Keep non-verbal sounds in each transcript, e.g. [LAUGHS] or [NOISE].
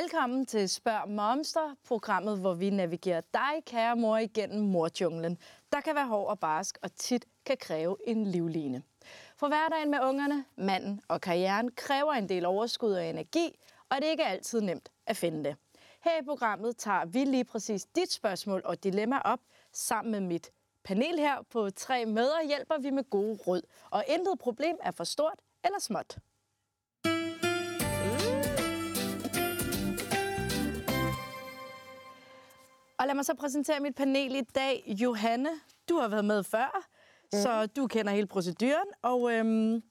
Velkommen til Spørg Momster, programmet, hvor vi navigerer dig, kære mor, igennem morjunglen, der kan være hård og barsk og tit kan kræve en livline. For hverdagen med ungerne, manden og karrieren kræver en del overskud og energi, og det er ikke altid nemt at finde det. Her i programmet tager vi lige præcis dit spørgsmål og dilemma op sammen med mit panel her på tre møder hjælper vi med gode råd. Og intet problem er for stort eller småt. Og lad mig så præsentere mit panel i dag. Johanne, du har været med før, mm. så du kender hele proceduren. Og øhm,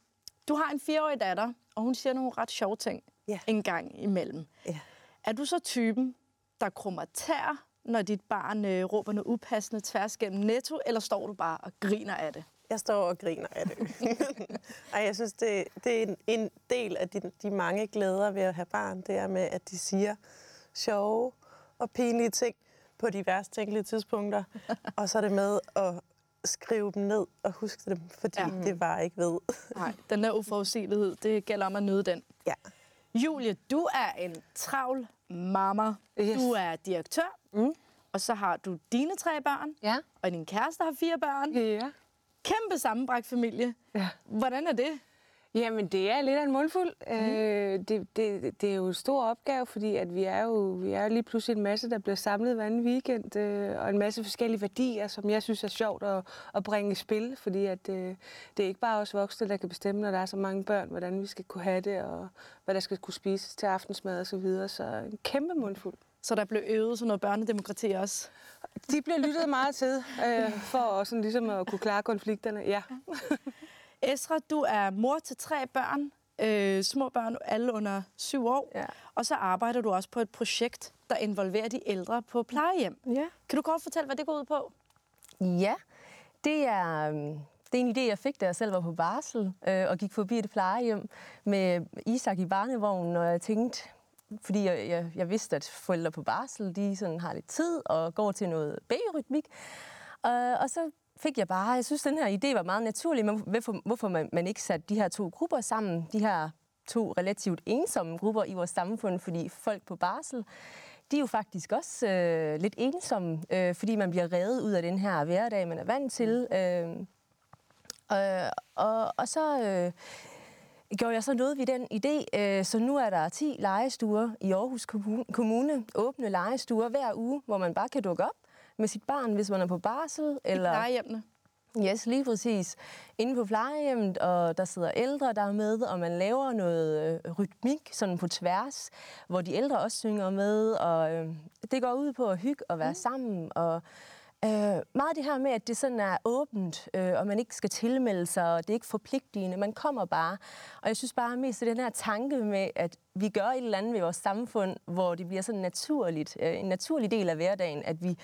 du har en fireårig datter, og hun siger nogle ret sjove ting yeah. en gang imellem. Yeah. Er du så typen, der krummer tær, når dit barn øh, råber noget upassende tværs gennem netto, eller står du bare og griner af det? Jeg står og griner af det. [LAUGHS] Ej, jeg synes, det, det er en, en del af de, de mange glæder ved at have barn, det er med, at de siger sjove og pinlige ting på de værst tænkelige tidspunkter, [LAUGHS] og så er det med at skrive dem ned og huske dem, fordi ja. det var ikke ved. [LAUGHS] Nej, den der uforudsigelighed, det gælder om at nyde den. Ja. Julie, du er en travl mamma. Yes. Du er direktør, mm. og så har du dine tre børn, ja. og din kæreste har fire børn. Ja. Kæmpe sammenbragt familie. Ja. Hvordan er det? Jamen, det er lidt af en mundfuld. Mm. Øh, det, det, det er jo en stor opgave, fordi at vi, er jo, vi er lige pludselig en masse, der bliver samlet hver anden weekend, øh, og en masse forskellige værdier, som jeg synes er sjovt at, at bringe i spil, fordi at, øh, det er ikke bare os voksne, der kan bestemme, når der er så mange børn, hvordan vi skal kunne have det, og hvad der skal kunne spises til aftensmad og så videre. Så en kæmpe mundfuld. Så der blev øvet sådan noget børnedemokrati også? De bliver lyttet meget til, øh, for sådan ligesom at kunne klare konflikterne, ja. [LAUGHS] Esra, du er mor til tre børn, øh, små børn, alle under syv år. Ja. Og så arbejder du også på et projekt, der involverer de ældre på plejehjem. Ja. Kan du kort fortælle, hvad det går ud på? Ja, det er, øhm, det er en idé, jeg fik, da jeg selv var på barsel øh, og gik forbi et plejehjem med Isak i barnevognen, og jeg tænkte, fordi jeg, jeg, jeg vidste, at forældre på barsel, de sådan har lidt tid og går til noget babyrytmik. Øh, og så fik jeg bare, jeg synes, den her idé var meget naturlig, men hvorfor, hvorfor man, man ikke satte de her to grupper sammen, de her to relativt ensomme grupper i vores samfund, fordi folk på barsel, de er jo faktisk også øh, lidt ensomme, øh, fordi man bliver reddet ud af den her hverdag, man er vant til. Øh, øh, og, og så øh, gjorde jeg så noget ved den idé, øh, så nu er der 10 legestuer i Aarhus Kommune, åbne legestuer hver uge, hvor man bare kan dukke op med sit barn, hvis man er på barsel. Eller... I plejehjemmene? Yes, lige præcis. Inde på plejehjemmet, og der sidder ældre, der er med, og man laver noget øh, rytmik sådan på tværs, hvor de ældre også synger med, og øh, det går ud på at hygge og være mm. sammen, og øh, meget det her med, at det sådan er åbent, øh, og man ikke skal tilmelde sig, og det er ikke forpligtende, man kommer bare. Og jeg synes bare mest, at den her tanke med, at vi gør et eller andet ved vores samfund, hvor det bliver sådan naturligt, øh, en naturlig del af hverdagen, at vi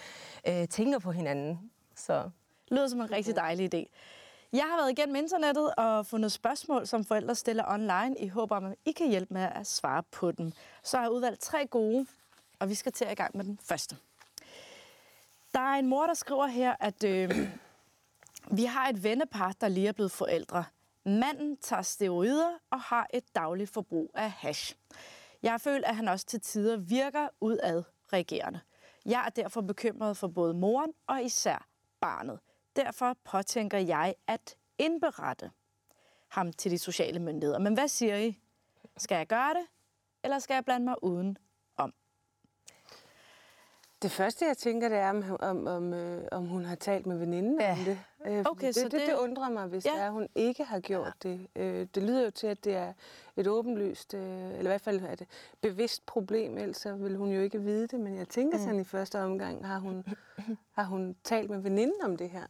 øh, tænker på hinanden. Så lyder som en rigtig dejlig idé. Jeg har været igennem internettet og fundet spørgsmål, som forældre stiller online, i håb om, at I kan hjælpe med at svare på dem. Så har jeg udvalgt tre gode, og vi skal til at i gang med den første. Der er en mor, der skriver her, at øh, [CLEARS THROAT] vi har et vennepar, der lige er blevet forældre. Manden tager steroider og har et dagligt forbrug af hash. Jeg føler, at han også til tider virker udad regerende. Jeg er derfor bekymret for både moren og især barnet. Derfor påtænker jeg at indberette ham til de sociale myndigheder. Men hvad siger I? Skal jeg gøre det, eller skal jeg blande mig uden? Det første, jeg tænker, det er, om, om, om, øh, om hun har talt med veninden ja. om det. Øh, okay, det, så det, det, det undrer mig, hvis ja. det er, hun ikke har gjort ja. det. Øh, det lyder jo til, at det er et åbenlyst, øh, eller i hvert fald et bevidst problem, ellers vil hun jo ikke vide det. Men jeg tænker mm. sådan i første omgang, har hun, har hun talt med veninden om det her?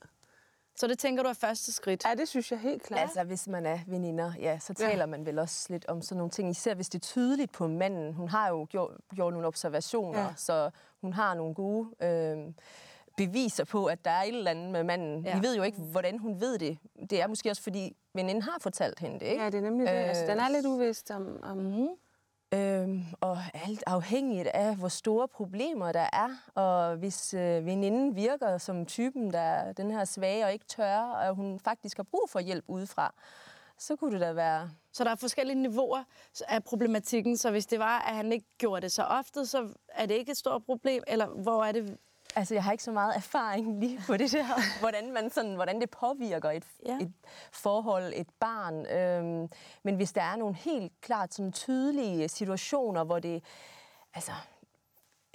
Så det tænker du er første skridt? Ja, det synes jeg helt klart. Altså, hvis man er veninder, ja, så taler ja. man vel også lidt om sådan nogle ting. Især hvis det er tydeligt på manden. Hun har jo gjort, gjort nogle observationer, ja. så hun har nogle gode øh, beviser på, at der er et eller andet med manden. Ja. Vi ved jo ikke, hvordan hun ved det. Det er måske også, fordi veninden har fortalt hende det, ikke? Ja, det er nemlig det. Altså, den er lidt uvist om... om mm-hmm. Øhm, og alt afhængigt af, hvor store problemer der er. Og hvis øh, veninden virker som typen, der er den her svage og ikke tør, og hun faktisk har brug for hjælp udefra, så kunne det da være... Så der er forskellige niveauer af problematikken, så hvis det var, at han ikke gjorde det så ofte, så er det ikke et stort problem, eller hvor er det... Altså, jeg har ikke så meget erfaring lige på det der, [LAUGHS] hvordan, man sådan, hvordan det påvirker et, Ja. et forhold, et barn. Øhm, men hvis der er nogle helt klart sådan tydelige situationer, hvor det altså,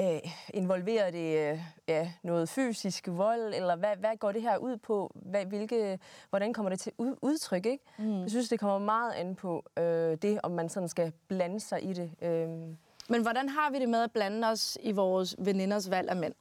øh, involverer det øh, ja, noget fysisk vold, eller hvad, hvad går det her ud på? Hvad, hvilke, hvordan kommer det til ud, udtryk? Ikke? Mm. Jeg synes, det kommer meget an på øh, det, om man sådan skal blande sig i det. Øhm, Men hvordan har vi det med at blande os i vores veninders valg af mænd?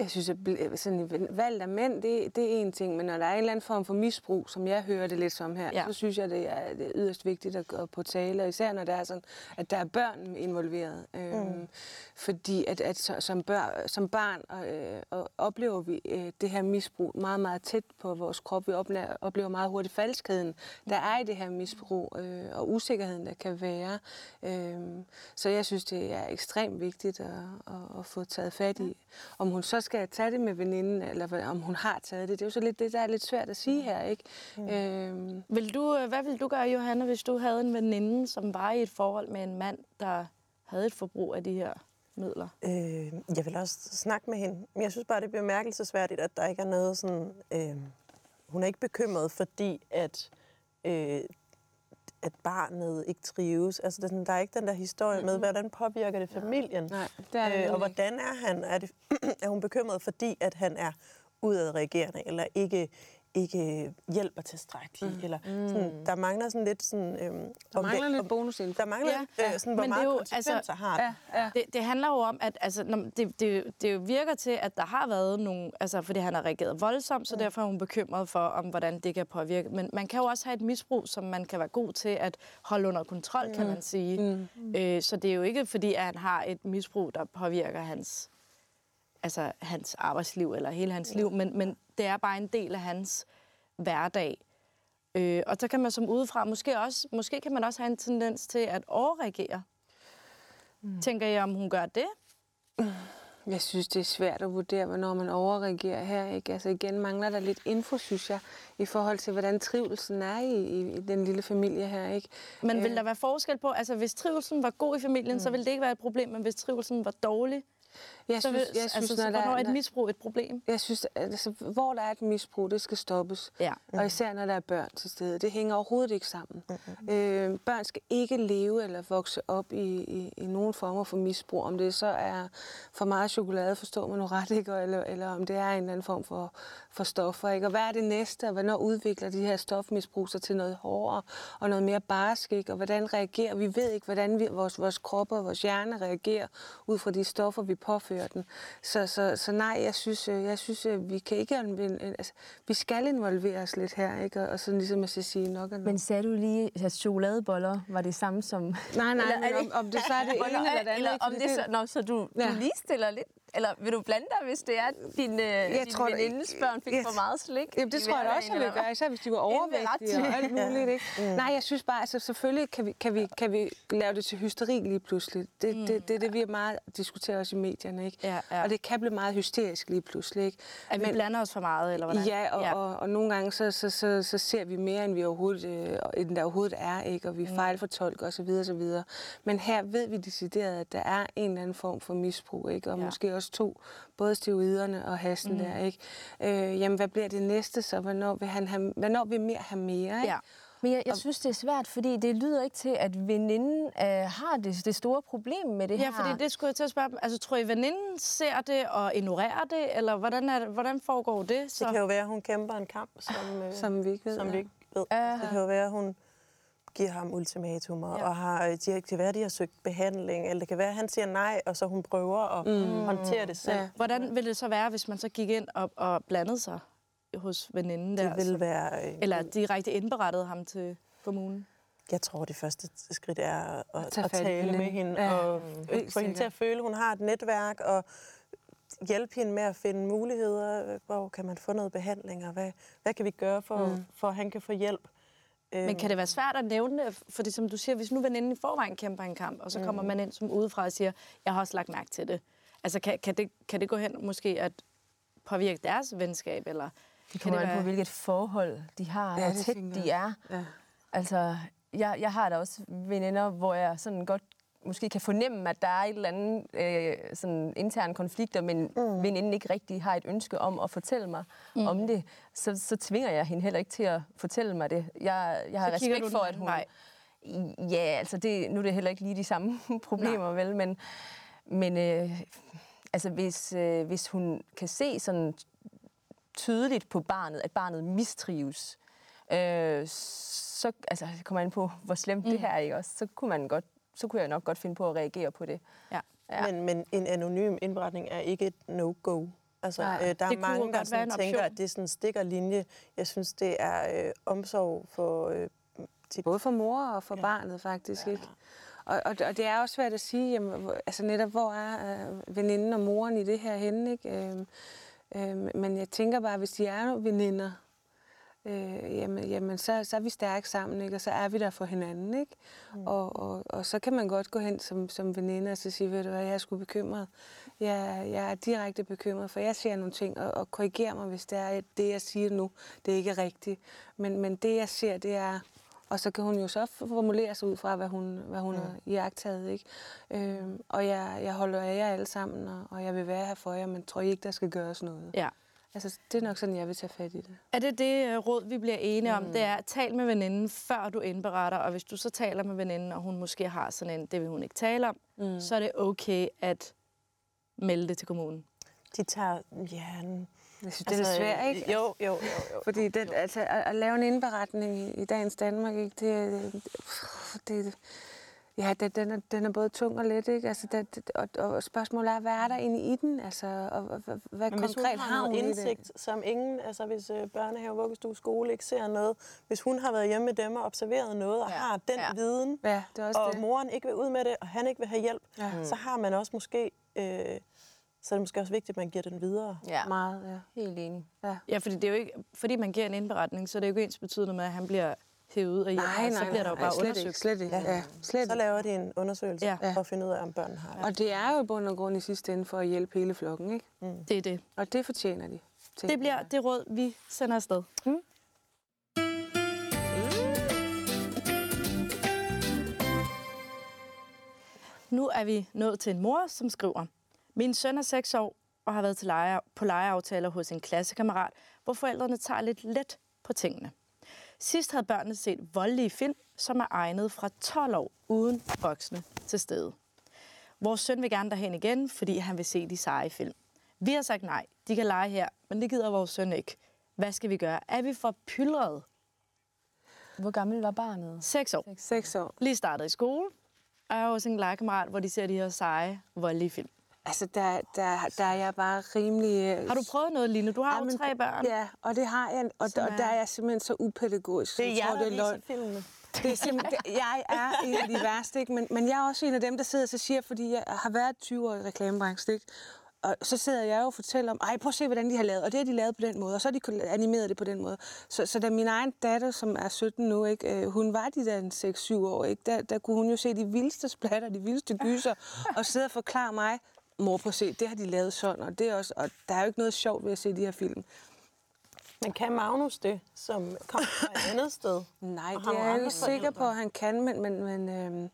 Jeg synes, at bl- sådan valg af mænd, det, det er en ting, men når der er en eller anden form for misbrug, som jeg hører det lidt som her, Ja. så synes jeg, det er, det er yderst vigtigt at gå på tale, og især når der er sådan, at der er børn involveret. Øhm, Fordi at, at så- som, bør, som barn øh, og oplever vi øh, det her misbrug meget, meget tæt på vores krop. Vi oplever, oplever meget hurtigt falskheden, der er i det her misbrug, øh, og usikkerheden, der kan være. Øhm, så jeg synes, det er ekstremt vigtigt at, at, at få taget fat i. Om hun så skal tage det med veninden, eller hvad- om hun har taget det, det er jo så lidt det, der er lidt svært at sige her, ikke? Mm. Øhm, Vil du, øh, hvad ville du gøre, Johanna, hvis du havde en veninde, som var i et forhold med en mand, der havde et forbrug af de her midler? Øh, jeg vil også snakke med hende. Men jeg synes bare, det er bemærkelsesværdigt, at der ikke er noget sådan... Øh, hun er ikke bekymret, fordi at, øh, at barnet ikke trives. Altså, det er sådan, der er ikke den der historie med, hvordan påvirker det familien? nej, det er det Øh, og hvordan er han? Er, det, [CLEARS THROAT] er hun bekymret, fordi at han er udadreagerende, eller ikke, ikke hjælper tilstrækkeligt? Mm. Eller sådan, der mangler sådan lidt sådan... Øhm, Der om mangler det, lidt bonusinfo. der mangler Ja, øh, sådan, hvor men det meget jo, konsekvenser altså- har det. Ja, ja. Det, det handler jo om, at altså, når, det, det, det virker til, at der har været nogle... Altså, fordi han har reageret voldsomt, så derfor er hun bekymret for, om hvordan det kan påvirke. Men man kan jo også have et misbrug, som man kan være god til at holde under kontrol, kan man sige. Mm. Øh, så det er jo ikke, fordi at han har et misbrug, der påvirker hans, altså, hans arbejdsliv eller hele hans liv, men, men det er bare en del af hans hverdag. Øh, og så kan man som udefra, måske, også, måske kan man også have en tendens til at overreagere. Mm. Tænker jeg, om hun gør det? Jeg synes, det er svært at vurdere, hvornår man overreagerer her. Ikke? Altså igen mangler der lidt info, synes jeg, i forhold til, hvordan trivelsen er i, i, i den lille familie her. Ikke? Men vil der være forskel på, altså hvis trivelsen var god i familien, mm. så ville det ikke være et problem, men hvis trivelsen var dårlig, Jeg så, vil, synes, jeg synes, altså, så når der hvornår er et misbrug et problem? jeg synes, altså, hvor der er et misbrug, det skal stoppes. Ja. Og især når der er børn til stede. Det hænger overhovedet ikke sammen. Mm-hmm. Øh, børn skal ikke leve eller vokse op i, i, i nogen former for misbrug. Om det så er for meget chokolade, forstår man nu ret, ikke? Eller, eller om det er en eller anden form for, for stoffer. Ikke? Og hvad er det næste? Og hvornår udvikler de her stofmisbrug sig til noget hårdere og noget mere barsk? Ikke? Og hvordan reagerer vi? ved ikke, hvordan vi, vores, vores kroppe og vores hjerne reagerer ud fra de stoffer, vi påfører den. Så, så, så nej, jeg synes, øh, jeg synes øh, vi kan ikke altså, vi skal involvere os lidt her, ikke? Og, og sådan ligesom at sige nok nok. Men sagde du lige, at chokoladeboller var det samme som... Nej, nej, Eller er men om, om det så er det ene eller det andet. Eller om det, så, nå, så du, Ja. du ligestiller lidt? Eller vil du blande dig, hvis det er, din, øh, din tror venindes børn fik jeg- for meget slik? Jamen, det tror jeg da også, jeg vil gøre, især hvis de var [LAUGHS] overvægtige og alt muligt. Ikke? [LAUGHS] Mm. Nej, jeg synes bare, altså selvfølgelig kan vi, kan, vi, kan vi lave det til hysteri lige pludselig. Det er mm. det, det, det, vi meget diskuterer også i medierne. Ikke? Ja, ja. Og det kan blive meget hysterisk lige pludselig. Ikke? At vi blander os for meget, eller hvordan? Ja, og, ja. Og, og nogle gange så, så, så, så ser vi mere, end vi overhovedet, øh, end der overhovedet er, ikke? og vi mm. fejlfortolker osv. osv. Men her ved vi decideret, at der er en eller anden form for misbrug, ikke? og ja. måske også to, både steroiderne og hasten mm. der. Ikke? Øh, jamen, hvad bliver det næste så? Hvornår vil, han have, hvornår vil mere have mere? Ikke? Ja. Men jeg, jeg synes, det er svært, fordi det lyder ikke til, at veninden øh, har det, det store problem med det Ja, her. fordi det skulle jeg til at spørge dem. Altså, tror I, veninden ser det og ignorerer det, eller hvordan, er det, hvordan foregår det? Så? Det kan jo være, at hun kæmper en kamp, som, øh, Som vi ikke ved. som ja. vi ikke ved. Det kan jo være, at hun giver ham ultimatumer, Ja. og har, de, det kan være, at de har søgt behandling, eller det kan være, at han siger nej, og så hun prøver at mm. håndtere det selv. Ja. Hvordan ville det så være, hvis man så gik ind og, og blandede sig hos veninden der? Det vil så- være... øh, Eller direkte indberettede ham til kommunen? Jeg tror, det første skridt er at, at, at tale med hende, Ja, og få hende til at føle, at hun har et netværk, og hjælpe hende med at finde muligheder. Hvor kan man få noget behandling, og hvad, hvad kan vi gøre, for, mm. for at han kan få hjælp? Men kan det være svært at nævne det? Fordi som du siger, hvis nu veninden i forvejen kæmper en kamp, og så kommer man ind som udefra og siger, jeg har også lagt mærke til det. Altså kan, kan, det, kan det gå hen måske at påvirke deres venskab, eller Det kommer det an på, være- hvilket forhold de har, Ja, hvor tæt de er. Ja. Altså, jeg, jeg har da også veninder, hvor jeg sådan godt måske kan fornemme, at der er et eller andet øh, sådan interne konflikter, men mm. veninden ikke rigtig har et ønske om at fortælle mig mm. om det, så, så tvinger jeg hende heller ikke til at fortælle mig det. Jeg, jeg har Så respekt for, at hun... vej. Ja, altså det, nu er det heller ikke lige de samme [LAUGHS] problemer, vel, men, men øh, altså hvis, øh, hvis hun kan se sådan tydeligt på barnet, at barnet mistrives, øh, så altså, kommer an på, hvor slemt mm. det her er, ikke også? Så kunne man godt, så kunne jeg nok godt finde på at reagere på det. Ja. Ja. Men, men en anonym indberetning er ikke et no-go. Altså, Nej, øh, der er mange, der sådan tænker, at det er sådan en stikker linje. Jeg synes, det er øh, omsorg for øh, tit. Både for mor og for ja. barnet, faktisk. Ja. Ikke? Og, og, og det er også svært at sige, jamen, hvor- altså netop, hvor er øh, veninden og moren i det her henne? Ikke? Øhm, øhm, men jeg tænker bare, hvis de er veninder, øh, jamen, jamen så, så er vi stærke sammen, ikke? og så er vi der for hinanden. Ikke? Mm. Og, og, og så kan man godt gå hen som, som veninde og så sige, ved du hvad, jeg er sgu bekymret. Jeg, jeg er direkte bekymret, for jeg ser nogle ting, og, og korrigerer mig, hvis det er, det, jeg siger nu, det ikke er rigtigt. Men, men det, jeg ser, det er... Og så kan hun jo så formulere sig ud fra, hvad hun, hvad hun mm. har iagtaget. Ikke? Øhm, og jeg, jeg holder af jer alle sammen, og, og jeg vil være her for jer, men tror I ikke, der skal gøres noget? Ja. Altså, det er nok sådan, jeg vil tage fat i det. Er det det øh, råd, vi bliver enige om? Det er, at tal med veninden, før du indberetter. Og hvis du så taler med veninden, og hun måske har sådan en, det vil hun ikke tale om, mm. så er det okay at melde det til kommunen. De tager, ja... Jeg synes, altså, det er svært, ikke? Jo, jo, jo. jo. Fordi det, altså, at, at lave en indberetning i, i dagens Danmark, ikke, det, det, det ja, det, den, er, den er både tung og let, ikke? Altså, det, det, og, og spørgsmålet er, hvad er der inde i den? Altså, og, og, hvad, hvad Men hvis hun konkret har noget i det? indsigt, som ingen, altså hvis øh, børnehave, vuggestue, skole ikke ser noget, hvis hun har været hjemme med dem og observeret noget, og Ja, har den ja. viden, Ja, det er også og det. moren ikke vil ud med det, og han ikke vil have hjælp, Ja. så har man også måske, øh, så er det måske også vigtigt, at man giver den videre. Ja, Meget, ja. helt enig. Ja, fordi, det er jo ikke, fordi man giver en indberetning, så er det jo ikke ens betydende med, at han bliver hævet ud af hjemmet. Nej, nej, så bliver der jo nej, bare slet undersøgt. ikke, slet ikke. Ja. Ja, slet Så laver de en undersøgelse Ja. for at finde ud af, om børnene har det. Og det er jo i bund og grund i sidste ende for at hjælpe hele flokken, ikke? Det er det. Og det fortjener de. Det bliver jeg. det råd, vi sender afsted. Mm. Nu er vi nået til en mor, som skriver, Min søn er 6 år og har været til leje, på legeaftaler hos en klassekammerat, hvor forældrene tager lidt let på tingene. Sidst havde børnene set voldelige film, som er egnet fra 12 år uden voksne til stede. Vores søn vil gerne derhen igen, fordi han vil se de seje film. Vi har sagt nej, de kan lege her, men det gider vores søn ikke. Hvad skal vi gøre? Er vi for pyldrede? Hvor gammel var barnet? 6 år. Seks år. Lige startet i skole, og jeg har også en legekammerat, hvor de ser de her seje, voldelige film. Altså, der, der, der er jeg bare rimelig... øh, Har du prøvet noget lignende? Du har jo Jamen, tre børn. Ja, og det har jeg, og, og der er- jeg simpelthen så upædagogisk. Det er Jeg tror, det er løgn. filmene. Det er simpelthen, jeg er [LAUGHS] en af de værste, ikke? Men, men jeg er også en af dem, der sidder og så siger, fordi jeg har været 20 år i reklamebranchen, ikke? Og så sidder jeg jo og fortæller om, ej, prøv at se, hvordan de har lavet, og det har de lavet på den måde, og så har de animeret det på den måde. Så, så da min egen datter, som er 17 nu, ikke, øh, hun var de der 6-7 år, ikke, der, der kunne hun jo se de vildeste [LAUGHS] splatter, de vildeste gyser, [LAUGHS] og sidde og forklare mig, mor, at se, det har de lavet sådan, og, det er også, og der er jo ikke noget sjovt ved at se de her film. Men kan Magnus det, som kommer fra et andet sted? Nej, det er jeg ikke sikker på, at han kan, men, men, men, øhm,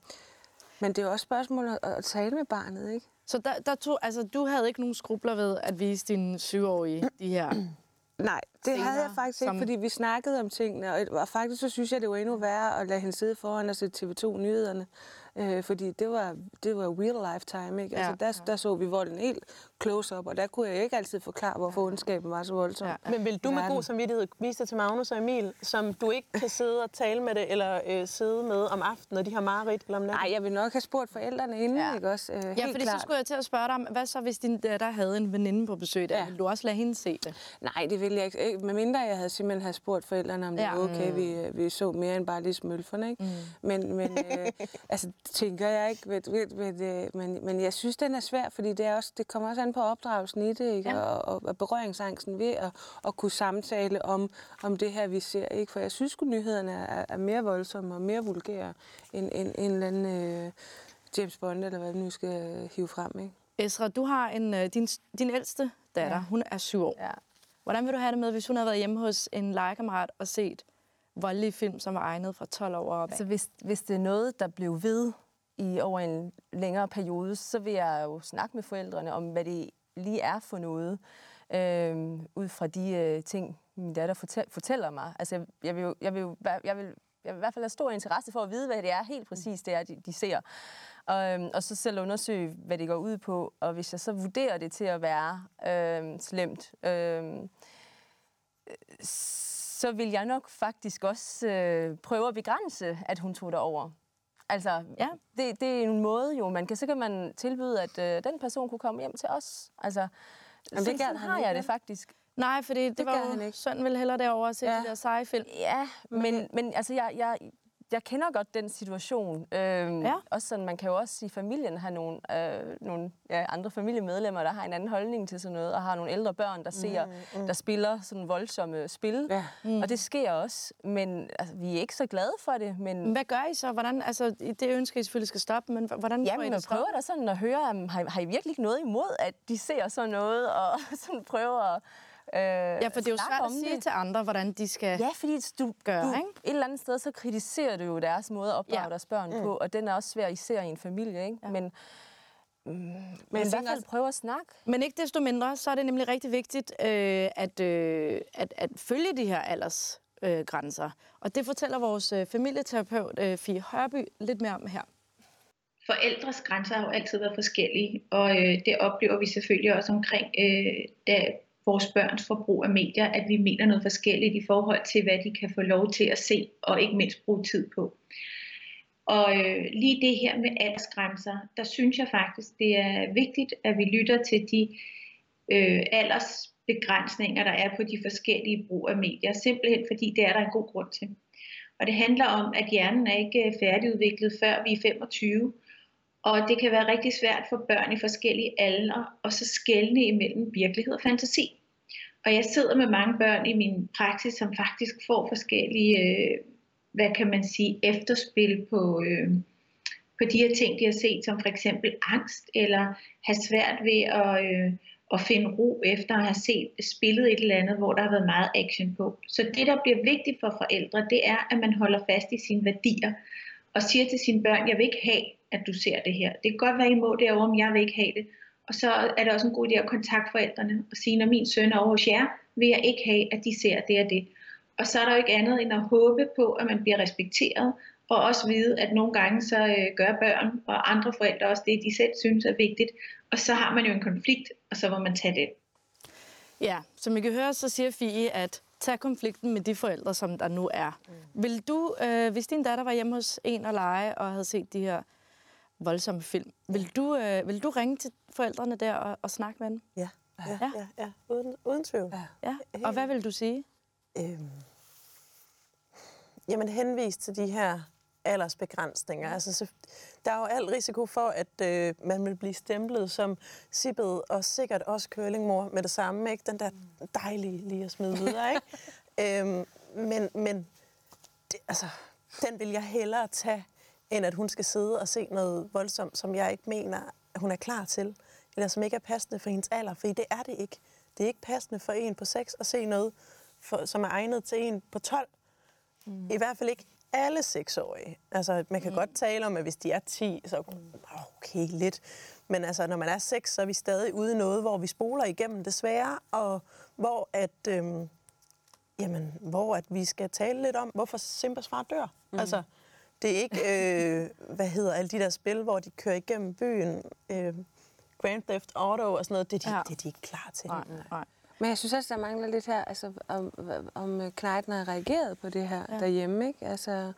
men det er jo også spørgsmål at, at tale med barnet, ikke? Så der, der tog, altså, du havde ikke nogen skrubler ved at vise din syvårige de her... Nej, det Scener, havde jeg faktisk ikke, som- fordi vi snakkede om tingene, og, og faktisk så synes jeg, det var endnu værre at lade hende sidde foran og se TV2-nyhederne, øh, fordi det var, det var real lifetime, ikke? Ja. Altså, der, der så vi volden helt close-up, og der kunne jeg ikke altid forklare, hvorfor ondskaben var så voldsom. Ja. Men vil du med god samvittighed vise det til Magnus og Emil, som du ikke kan sidde og tale med det, eller øh, sidde med om aftenen, når de har mareridt eller om natten? Nej, jeg vil nok have spurgt forældrene inden, Ja. ja. ikke også? Øh, Ja, helt fordi klart. så skulle jeg til at spørge dig om, hvad så hvis din datter havde en veninde på besøg der? Ja. Ja. Ville du også lade hende se det? Nej, det ville jeg ikke. Ikke- Med mindre jeg havde simpelthen have spurgt forældrene, om det Ja. var okay, vi, øh, vi så mere end bare lige smølferne. Ikke? Mm. Men, men øh, [LAUGHS] altså, tænker jeg ikke. Ved, ved, ved, øh, men, men jeg synes, den er svær, fordi det, er også, det kommer også an på opdragelsen i det, ikke? Ja. Og, og, og berøringsangsten ved at, at kunne samtale om, om det her, vi ser. Ikke? For jeg synes at nyhederne er, er mere voldsomme og mere vulgære end, end, en eller anden øh, James Bond, eller hvad vi nu skal hive frem. Ikke? Esra, du har en, øh, din, din ældste datter. Ja. hun er syv år. Ja. Hvordan vil du have det med, hvis hun havde været hjemme hos en legekammerat og set voldelige film, som var egnet fra 12 år op. Så hvis, hvis det er noget, der blev ved i over en længere periode, så vil jeg jo snakke med forældrene om, hvad det lige er for noget, øh, ud fra de øh, ting, min datter fortæl, fortæller mig. Altså, jeg, jeg, vil, jeg, vil, jeg, vil, jeg vil i hvert fald have stor interesse for at vide, hvad det er helt præcis, det er, de, de ser. Og, øhm, og så selv undersøge, hvad det går ud på. Og hvis jeg så vurderer det til at være øhm, øhm, øh, slemt, øh, så vil jeg nok faktisk også øh, prøve at begrænse, at hun tog det over. Altså, Ja. det, det er en måde jo, man kan, så kan man tilbyde, at øh, den person kunne komme hjem til os. Altså, Jamen, Jamen, det sådan han har jeg det faktisk. Nej, fordi det, det Det var jo, han ikke. ville hellere derover og se Ja. de der seje film. Ja, men, men altså, jeg, jeg, jeg kender godt den situation. Øhm, Ja. Også sådan, man kan jo også i familien have nogle, øh, nogle ja, andre familiemedlemmer, der har en anden holdning til sådan noget, og har nogle ældre børn, der ser, der spiller sådan voldsomme spil. Ja. Mm. Og det sker også, men altså, vi er ikke så glade for det. Men, Hvad gør I så? Hvordan, altså, det ønsker I selvfølgelig skal stoppe, men hvordan får I det stoppet? prøver da sådan at høre, um, har, har I virkelig ikke noget imod, at de ser sådan noget, og [LAUGHS] sådan prøver at øh, Ja, for det er jo svært at sige det. til andre, hvordan de skal... Ja, fordi du, Gør, du ikke? et eller andet sted, så kritiserer du jo deres måde at opdrage Ja. deres børn mm. på, og den er også svær især i en familie, ikke? Ja. Men, mm, men i tænker hvert fald prøve at snakke. Men ikke desto mindre, så er det nemlig rigtig vigtigt øh, at, øh, at, at følge de her aldersgrænser. Øh, grænser. og det fortæller vores øh, familieterapeut, øh, Fie Hørby, lidt mere om her. forældres grænser har jo altid været forskellige, og øh, det oplever vi selvfølgelig også omkring øh, da vores børns forbrug af medier, at vi mener noget forskelligt i forhold til, hvad de kan få lov til at se, og ikke mindst bruge tid på. Og øh, lige det her med aldersgrænser, der synes jeg faktisk, det er vigtigt, at vi lytter til de øh, aldersbegrænsninger, der er på de forskellige brug af medier, simpelthen fordi det er der en god grund til. Og det handler om, at hjernen er ikke øh, færdigudviklet, før vi er 25, og det kan være rigtig svært for børn i forskellige aldre at så skelne imellem virkelighed og fantasi. Og jeg sidder med mange børn i min praksis, som faktisk får forskellige, øh, hvad kan man sige, efterspil på, øh, på de her ting, de har set, som for eksempel angst, eller have svært ved at, øh, at finde ro efter at have set spillet et eller andet, hvor der har været meget action på. Så det, der bliver vigtigt for forældre, det er, at man holder fast i sine værdier, og siger til sine børn, jeg vil ikke have, at du ser det her. Det kan godt være, I må derovre, men jeg vil ikke have det. Og så er det også en god idé at kontakte forældrene og sige, når min søn er over hos jer, vil jeg ikke have, at de ser det og det. Og så er der jo ikke andet end at håbe på, at man bliver respekteret, og også vide, at nogle gange så øh, gør børn og andre forældre også det, de selv synes er vigtigt. Og så har man jo en konflikt, og så må man tage det. Ja, som I kan høre, så siger Fie, at tag konflikten med de forældre, som der nu er. Mm. Vil du, øh, hvis din datter var hjemme hos en og lege og havde set de her voldsomme film, vil du, øh, vil du ringe til forældrene der og, og snakke med dem? Ja, ja, Ja. ja, ja. Uden, uden tvivl. Ja. Ja. Og hvad vil du sige? Øhm, jamen henvist til de her aldersbegrænsninger. Altså, så, der er jo al risiko for, at øh, man vil blive stemplet som sippet og sikkert også curlingmor med det samme. Ikke? Den der dejlige lige at smide videre. Ikke? [LAUGHS] øhm, men men det, altså, den vil jeg hellere tage, end at hun skal sidde og se noget voldsomt, som jeg ikke mener, at hun er klar til. Eller som ikke er passende for hendes alder. For det er det ikke. Det er ikke passende for en på 6 at se noget, for, som er egnet til en på 12. Mm. I hvert fald ikke alle seksårige. Altså, man kan mm. godt tale om, at hvis de er 10, så okay, lidt. Men altså, når man er 6, så er vi stadig ude i noget, hvor vi spoler igennem desværre, og hvor at, øhm, jamen, hvor at vi skal tale lidt om, hvorfor Simbas far dør. Mm. Altså, det er ikke, øh, hvad hedder alle de der spil, hvor de kører igennem byen, øh, Grand Theft Auto og sådan noget, det er de, Ja. ja. det er de ikke klar til. Nej, nej. Men jeg synes også, der mangler lidt her, altså, om, om Knejten har reageret på det her ja. derhjemme, ikke? Altså,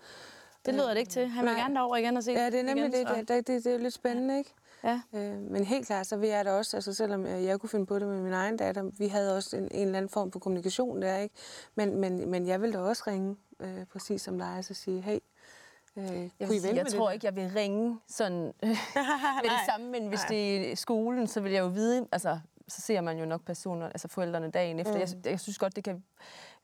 Det lyder det ikke til. Han vil Nej. gerne derover igen og se ja, det er nemlig igen, det, det, det, det, er lidt spændende, ikke? Ja. Øh, men helt klart, så vil jeg da også, altså selvom øh, jeg kunne finde på det med min egen datter, vi havde også en, en eller anden form for kommunikation der, ikke? Men, men, men jeg vil da også ringe, øh, præcis som dig, og så sige, hey, øh, Jeg, vil sige, jeg tror det? ikke, jeg vil ringe sådan [LAUGHS] med det samme, men hvis det er skolen, så vil jeg jo vide, altså så ser man jo nok personer, altså forældrene dagen efter. Mm. Jeg, jeg synes godt, det kan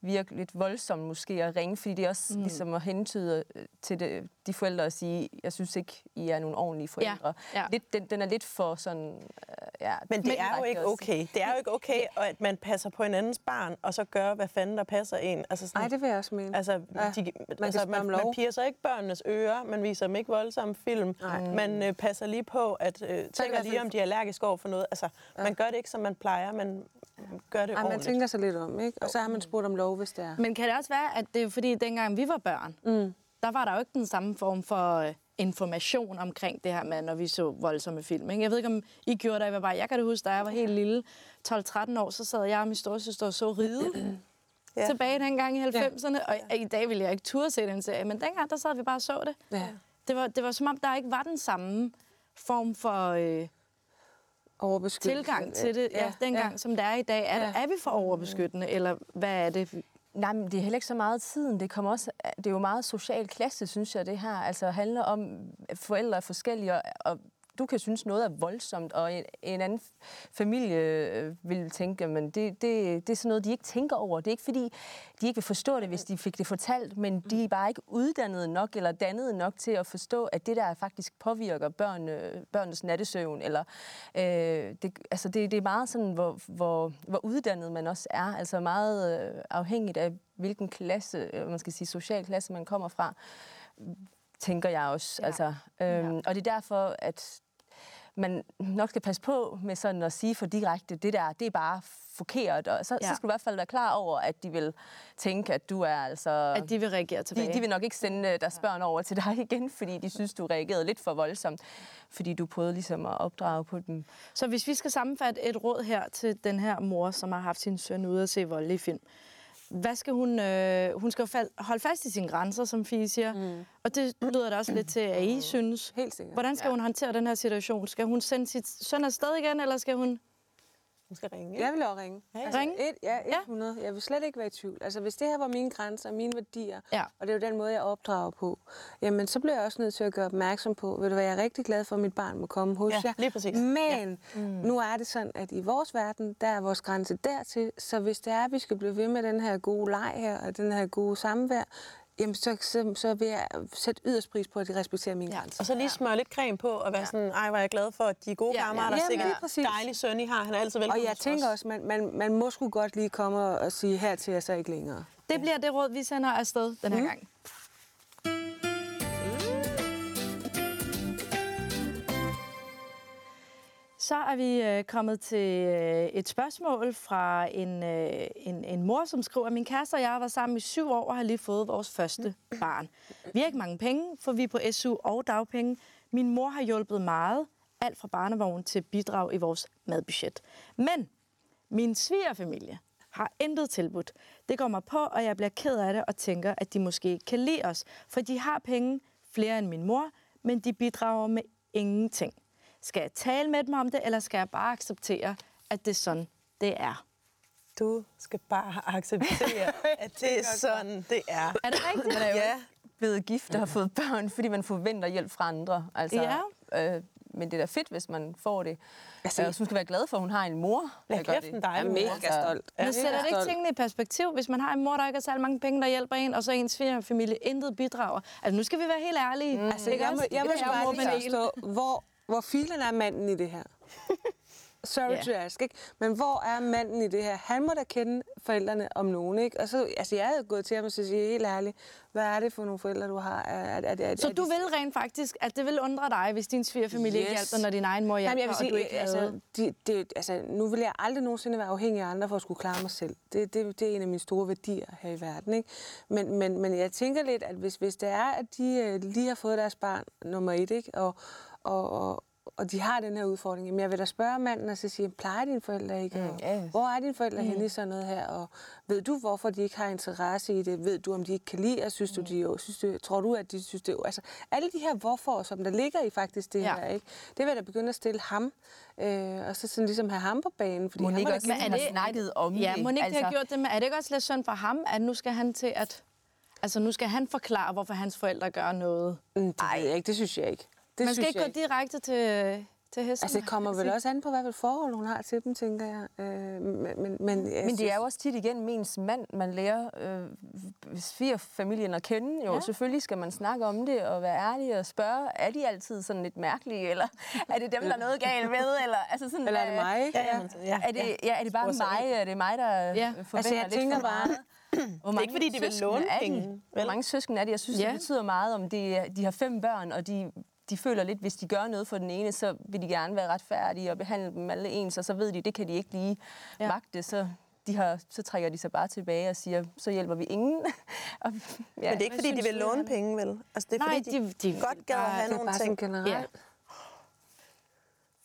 virke lidt voldsomt måske at ringe, fordi det er også mm. ligesom at hentyde øh, til det, de forældre og sige, jeg synes ikke, I er nogle ordentlige forældre. ja. Lidt, den, den er lidt for sådan, øh, Ja, Men det er jo ikke også. okay. Det er jo ikke okay, [LAUGHS] at man passer på en andens barn, og så gør, hvad fanden der passer en. Altså sådan, Nej, det vil jeg også mene. Altså, Ja, de, man altså spørge om man, man piercer ikke børnenes ører, man viser dem ikke voldsomme film, Nej. man øh, passer lige på, at øh, tænker lige, om de er allergiske over for noget. Altså, man gør det ikke, som man plejer, man gør det Ej, man ordentligt. tænker sig lidt om, ikke? Og så har man spurgt om lov, hvis det er. Men kan det også være, at det er fordi, dengang vi var børn, mm. der var der jo ikke den samme form for øh, information omkring det her med, når vi så voldsomme film. Ikke? Jeg ved ikke, om I gjorde det, jeg var bare. Jeg kan det huske, da jeg var helt lille, 12-13 år, så sad jeg og min storesøster og så ride. Ja. [CLEARS THROAT] Ja. Tilbage dengang i 90'erne, og i dag ville jeg ikke turde se den serie, men dengang, der sad vi bare og så det. Ja. Det var, det var som om, der ikke var den samme form for øh, Overbeskyttelse. tilgang til det, ja, dengang, ja. som der er i dag. Er, Ja. ja. er vi for overbeskyttende, eller hvad er det? Nej, men det er heller ikke så meget tiden. Det, kommer også, det er jo meget social klasse, synes jeg, det her. Altså handler om, at forældre er forskellige, og, og du kan synes, noget er voldsomt, og en, en anden familie øh, vil tænke, men det, det, det er sådan noget, de ikke tænker over. Det er ikke fordi, de ikke vil forstå det, hvis de fik det fortalt, men de er bare ikke uddannet nok eller dannet nok til at forstå, at det der faktisk påvirker børn, øh, børnenes nattesøvn. Eller, øh, det, altså det, det er meget sådan, hvor, hvor, hvor uddannet man også er. Altså meget øh, afhængigt af, hvilken klasse, man skal sige social klasse, man kommer fra tænker jeg også. Ja. Altså, øhm, Og det er derfor, at man nok skal passe på med sådan at sige for direkte, det der, det er bare forkert. Og så, ja. Så skal du i hvert fald være klar over, at de vil tænke, at du er altså... At de vil reagere tilbage? de, de vil nok ikke sende øh, deres børn over til dig [LAUGHS] igen, fordi de synes, du reagerede lidt for voldsomt. Fordi du prøvede ligesom at opdrage på dem. Så hvis vi skal sammenfatte et råd her til den her mor, som har haft sin søn ude at se voldelige film. Hvad skal hun... Øh, hun skal jo holde fast i sine grænser, som Fie siger. Mm. Og det lyder da også lidt til, at I synes. Helt sikkert. Hvordan skal ja. hun håndtere den her situation? Skal hun sende sit søn afsted igen, eller skal hun... Hun skal ringe. ikke? Jeg vil også ringe. Altså, Ringe? Et, ja, 100. Jeg vil slet ikke være i tvivl. Altså, hvis det her var mine grænser og mine værdier, Ja. og det er jo den måde, jeg opdrager på, jamen, så bliver jeg også nødt til at gøre opmærksom på, ved du hvad, jeg er rigtig glad for, at mit barn må komme hos Ja, jer. lige præcis. Men ja. mm. nu er det sådan, at i vores verden, der er vores grænse dertil, så hvis det er, at vi skal blive ved med den her gode leg her, og den her gode samvær, jamen, så, så, så vil jeg sætte yderst pris på, at de respekterer mine Ja. grænser. Og så lige smøre lidt creme på, og være sådan, ej, hvor er jeg glad for, at de er gode Ja, ja. kammerater. Jamen, Sikkert lige præcis. dejlig søn, I har. Han er altid velkommen Og jeg tænker også, man, man, man må sgu godt lige komme og, og sige, her til jeg så ikke længere. Det bliver det råd, vi sender afsted den her mm. gang. Så er vi øh, kommet til øh, et spørgsmål fra en, øh, en, en mor, som skriver, min kæreste og jeg var sammen i syv år og har lige fået vores første barn. Vi har ikke mange penge, for vi er på SU og dagpenge. Min mor har hjulpet meget, alt fra barnevogn til bidrag i vores madbudget. Men min svigerfamilie har intet tilbudt. Det går mig på, og jeg bliver ked af det og tænker, at de måske kan lide os. For de har penge, flere end min mor, men de bidrager med ingenting. Skal jeg tale med dem om det, eller skal jeg bare acceptere, at det er sådan, det er? Du skal bare acceptere, [LAUGHS] at det er sådan, det er. Er det rigtigt? Man er jo Ja. blevet gift og har fået børn, fordi man forventer hjælp fra andre. Altså, Ja. øh, men det er da fedt, hvis man får det. Altså, Altså, hun skal være glad for, at hun har en mor. Gør kæft, det. en dejlig Jeg er mega stolt. Men Ja, sætter det ikke tingene i perspektiv, hvis man har en mor, der ikke har særlig mange penge, der hjælper en, og så ens svigerfamilie intet bidrager? Altså, nu skal vi være helt ærlige. Mm. Altså, jeg må, jeg må er bare lige forstå, hvor, hvor filen er manden i det her? [LAUGHS] Sorry yeah. to ask, ikke? Men hvor er manden i det her? Han må da kende forældrene om nogen, ikke? Og så, altså, jeg havde gået til ham og sige helt ærligt, hvad er det for nogle forældre, du har? Er, er, er, er, Så er du de- vil rent faktisk, at det vil undre dig, hvis din svigerfamilie yes. ikke hjælper, når din egen mor hjælper, Jamen, jeg vil sige, og du ikke altså, de, de, altså, nu vil jeg aldrig nogensinde være afhængig af andre for at skulle klare mig selv. Det, det, det er en af mine store værdier her i verden. Ikke? Men, men, men jeg tænker lidt, at hvis, hvis det er, at de øh, lige har fået deres barn nummer et, ikke? Og, og, og, og de har den her udfordring, jamen jeg vil da spørge manden og så sige, plejer dine forældre ikke? Mm, ja. Hvor er dine forældre mm. henne i sådan noget her? Og ved du, hvorfor de ikke har interesse i det? Ved du, om de ikke kan lide, og synes du, de jo, synes du, tror du, at de synes det Altså, alle de her hvorfor, som der ligger i faktisk det Ja. her, ikke? det vil jeg da begynde at stille ham, øh, og så sådan ligesom have ham på banen. Fordi Må han også Men er har det- snakket om Ja, det? ikke altså... have gjort det med... Er det ikke også lidt synd for ham, at nu skal han til at... Altså, nu skal han forklare, hvorfor hans forældre gør noget. Mm, det ved jeg ikke, det synes jeg ikke. Det Man skal synes ikke jeg gå direkte til, til hesten. Altså, det kommer vel også an på, hvad for forhold hun har til dem, tænker jeg. Øh, men, men, men, Men det er jo også tit igen ens mand, man lærer øh, svigerfamilien at kende. Jo, ja. selvfølgelig skal man snakke om det og være ærlig og spørge, er de altid sådan lidt mærkelige, eller er det dem, der er noget galt med? Eller, altså sådan, Eller er det mig? Ja, ja. ja. Er det, ja, er det bare mig? Er det mig, der Ja. ja. Altså, forventer jeg lidt tænker for bare- meget? Hvor Det er ikke, fordi de vil låne er penge, Hvor mange søskende er de? Jeg synes, Ja. det betyder meget, om de, de har fem børn, og de, de føler lidt, hvis de gør noget for den ene, så vil de gerne være retfærdige og behandle dem alle ens, og så ved de, det kan de ikke lige Ja. magte, så, de har, så trækker de sig bare tilbage og siger, så hjælper vi ingen. [LAUGHS] og, ja. Men det er ikke, fordi de vil du, låne penge, vel? Altså, det er, Nej, fordi de, de- de- godt gad at have det nogle bare ting. generelt. Ja.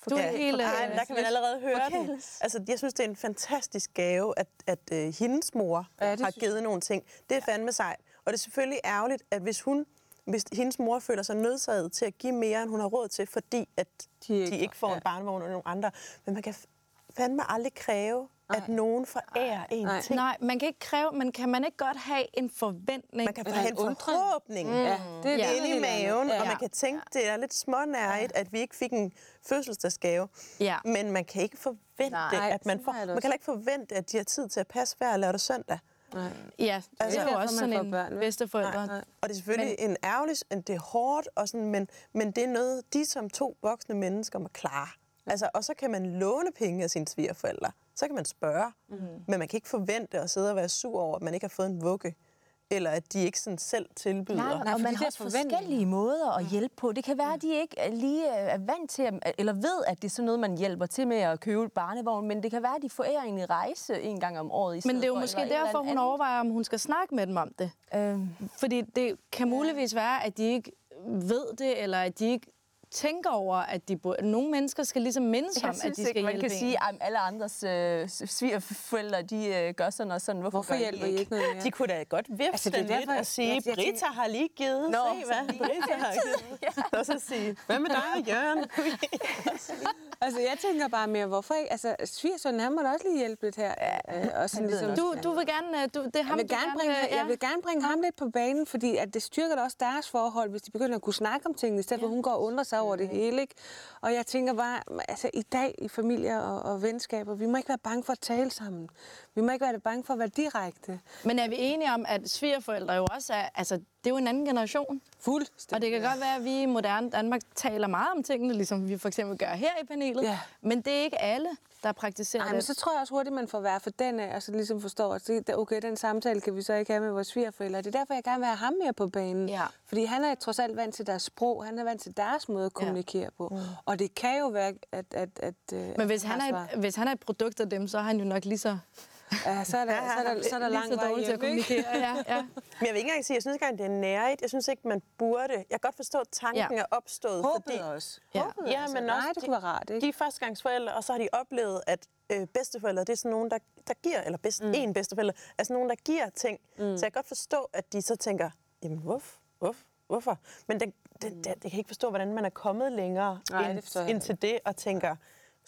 Du Ja, er helt... Ej, øh, men der kan man allerede høre forkæles. Altså, jeg synes, det er en fantastisk gave, at, at uh, hendes mor Ja, det har givet nogle ting. Det er fandme sejt. Og det er selvfølgelig ærgerligt, at hvis hun hvis hendes mor føler sig nødsaget til at give mere, end hun har råd til, fordi at De de ikke ikke, får- ja. en barnevogn eller nogen andre. Men man kan fandme aldrig kræve, at nogen forærer en Nej. ting. Nej, man kan ikke kræve, men kan man ikke godt have en forventning? Man kan få en forhåbning. Ja, det er Ja. det inde i maven, Ja. og man kan tænke, det er lidt smånærigt, at vi ikke fik en fødselsdagsgave. Ja. Men man kan ikke forvente, Nej, at man får... Man kan ikke forvente, at de har tid til at passe hver lørdag søndag. Nej. Ja, det Altså- er jo også man sådan får en børn, bedsteforældre. Nej. Og det er selvfølgelig men, en ærgerlig, det er hårdt, og sådan, men, men det er noget, de som to voksne mennesker må klare. Altså, og så kan man låne penge af sine svigerforældre. Så kan man spørge. Mm. Men man kan ikke forvente at sidde og være sur over, at man ikke har fået en vugge. Eller at de ikke sådan selv tilbyder. Nej, Nej, og man har også forskellige måder at hjælpe på. Det kan være, at de ikke er lige er vant til, at- eller ved, at det er sådan noget, man hjælper til med at købe et barnevogn, men det kan være, at de forærer en rejse en gang om året i Men det er jo for, måske derfor, hun andet overvejer, om hun skal snakke med dem om det. Øhm, Fordi det kan muligvis være, at de ikke ved det, eller at de ikke tænker over, at de burde... Nogle mennesker skal ligesom mindes om, at de skal ikke, man hjælpe kan en. sige, at alle andres øh, svigerforældre, de øh, gør sådan og sådan. Hvorfor, Hvorfor gør hjælper de I ikke noget mere? De kunne da godt vifte Altså, altså, det er den lidt derfor, og sige, jeg- jeg Britta tænker- har lige givet. Nå, Se, hvad Britta har [LAUGHS] givet. [LAUGHS] Og så sige, hvad med dig og Jørgen? [LAUGHS] Altså, jeg tænker bare mere, hvorfor ikke? Altså, svigersønnen, han må da også lige hjælpe lidt her. Ja, og sådan ligesom, Du, du vil gerne... øh, Du, det er ham, jeg, vil du gerne bringe, øh, jeg vil gerne bringe ham lidt på banen, fordi at det styrker da også deres forhold, hvis de begynder at kunne snakke om tingene, i stedet for at hun går og undrer sig over det hele. Ikke? Og jeg tænker bare, altså i dag i familier og, og venskaber, vi må ikke være bange for at tale sammen. Vi må ikke være bange for at være direkte. Men er vi enige om, at svigerforældre jo også er... Altså, det er jo en anden generation. Fuldstændig. Og det kan godt være, at vi i moderne Danmark taler meget om tingene, ligesom vi for eksempel gør her i panelet. Ja. Men det er ikke alle, der praktiserer Nej, men det. så tror jeg også hurtigt, man får være for den af, og så ligesom forstår, at okay, den samtale kan vi så ikke have med vores svigerforældre. Det er derfor, jeg gerne vil have ham mere på banen. Ja. Fordi han er trods alt vant til deres sprog, han er vant til deres måde at kommunikere på. Og det kan jo være, at... at, at øh, Men hvis han er, svar. hvis han er et produkt af dem, så er han jo nok lige så, Ja, så er der, så er der, så er der så vej til at kommunikere. Ja, ja. [LAUGHS] Men jeg vil ikke engang sige, jeg synes ikke engang, det er nærigt. Jeg synes ikke, man burde. Jeg kan godt forstå, at tanken Ja. er opstået. Håbet fordi, også. Ja. Håbet Ja, altså. men Nej, også det de- kunne være rart, ikke? De er førstegangsforældre, og så har de oplevet, at øh, bedsteforældre, det er sådan nogen, der, der giver, eller bedst, mm. en bedsteforældre, er sådan nogen, der giver ting. Mm. Så jeg kan godt forstå, at de så tænker, jamen hvorfor? Hvorfor? Hvorfor? Men det, det, det, jeg kan ikke forstå, hvordan man er kommet længere Nej, det ind, jeg ind til det, og tænker,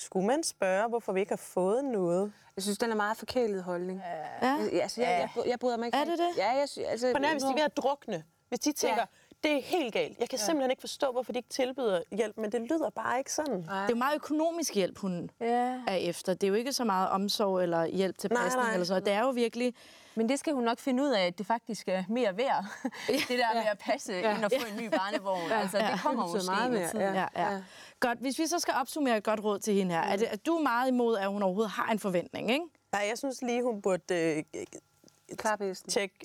skulle man spørge, hvorfor vi ikke har fået noget? Jeg synes, den er meget forkælet holdning. Ja. Jeg, altså, jeg, jeg, jeg bryder mig ikke. Er det det? Ja, jeg, sy- altså, På nær, hvis de er ved at drukne. Hvis de tænker, ja. det er helt galt. Jeg kan ja. simpelthen ikke forstå, hvorfor de ikke tilbyder hjælp, men det lyder bare ikke sådan. Det er jo meget økonomisk hjælp, hun Ja. er efter. Det er jo ikke så meget omsorg eller hjælp til Nej, pasning nej. eller sådan noget. Det er jo virkelig... Men det skal hun nok finde ud af, at det faktisk er mere værd. [LAUGHS] det der med at passe ja. ind og få en ny barnevogn. Altså, det kommer betyder måske meget med tiden. ja. Ja, ja. Godt, hvis vi så skal opsummere et godt råd til hende her. Er, det, er du meget imod, at hun overhovedet har en forventning, ikke? Nej, jeg synes lige, hun burde øh,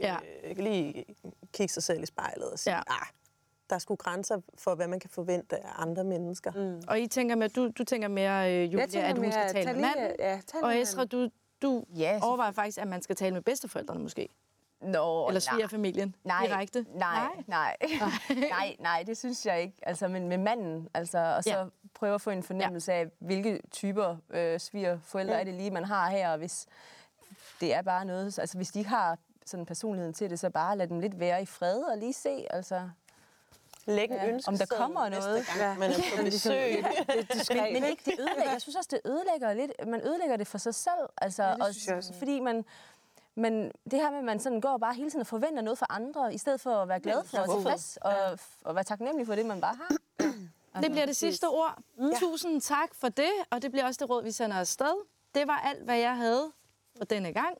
Ja. øh, lige kigge sig selv i spejlet og sige, Ja. ja. ah, der er sgu grænser for, hvad man kan forvente af andre mennesker. Mm. Og I tænker mere, du, du tænker mere, øh, Julia, tænker at hun mere, skal tale med manden. ja, og Esra, du, du Ja, overvejer faktisk, at man skal tale med bedsteforældrene måske. Nå, Eller nej. svigerfamilien Nej, direkte. Nej, nej, nej, [LAUGHS] nej, det synes jeg ikke. Altså, men med manden, altså, og så Ja. ja. prøve at få en fornemmelse af, hvilke typer øh, svigerforældre ja. er det lige, man har her, og hvis det er bare noget, altså hvis de har sådan personligheden til det, så bare lad dem lidt være i fred og lige se, altså. Læg en Ja, om der kommer noget. Gang, man er på [LAUGHS] besøg. [LAUGHS] Men, men ikke det ødelægger, jeg synes også, det ødelægger lidt, man ødelægger det for sig selv, altså, ja, det synes jeg også. fordi man, men det her med, at man sådan går bare hele tiden og forventer noget for andre, i stedet for at være glad for og tilfreds, og, og være taknemmelig for det, man bare har. [CLEARS THROAT] Det bliver det sidste ord. Mm. Tusind tak for det, og det bliver også det råd, vi sender afsted. Det var alt, hvad jeg havde for denne gang.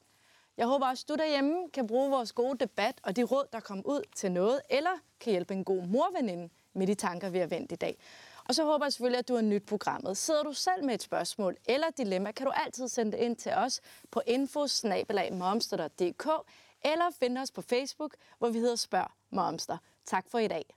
Jeg håber også, du derhjemme kan bruge vores gode debat og de råd, der kom ud til noget, eller kan hjælpe en god morveninde med de tanker, vi har vendt i dag. Og så håber jeg selvfølgelig, at du har nyt programmet. Sidder du selv med et spørgsmål eller dilemma, kan du altid sende det ind til os på info eller finde os på Facebook, hvor vi hedder Spørg Momster. Tak for i dag.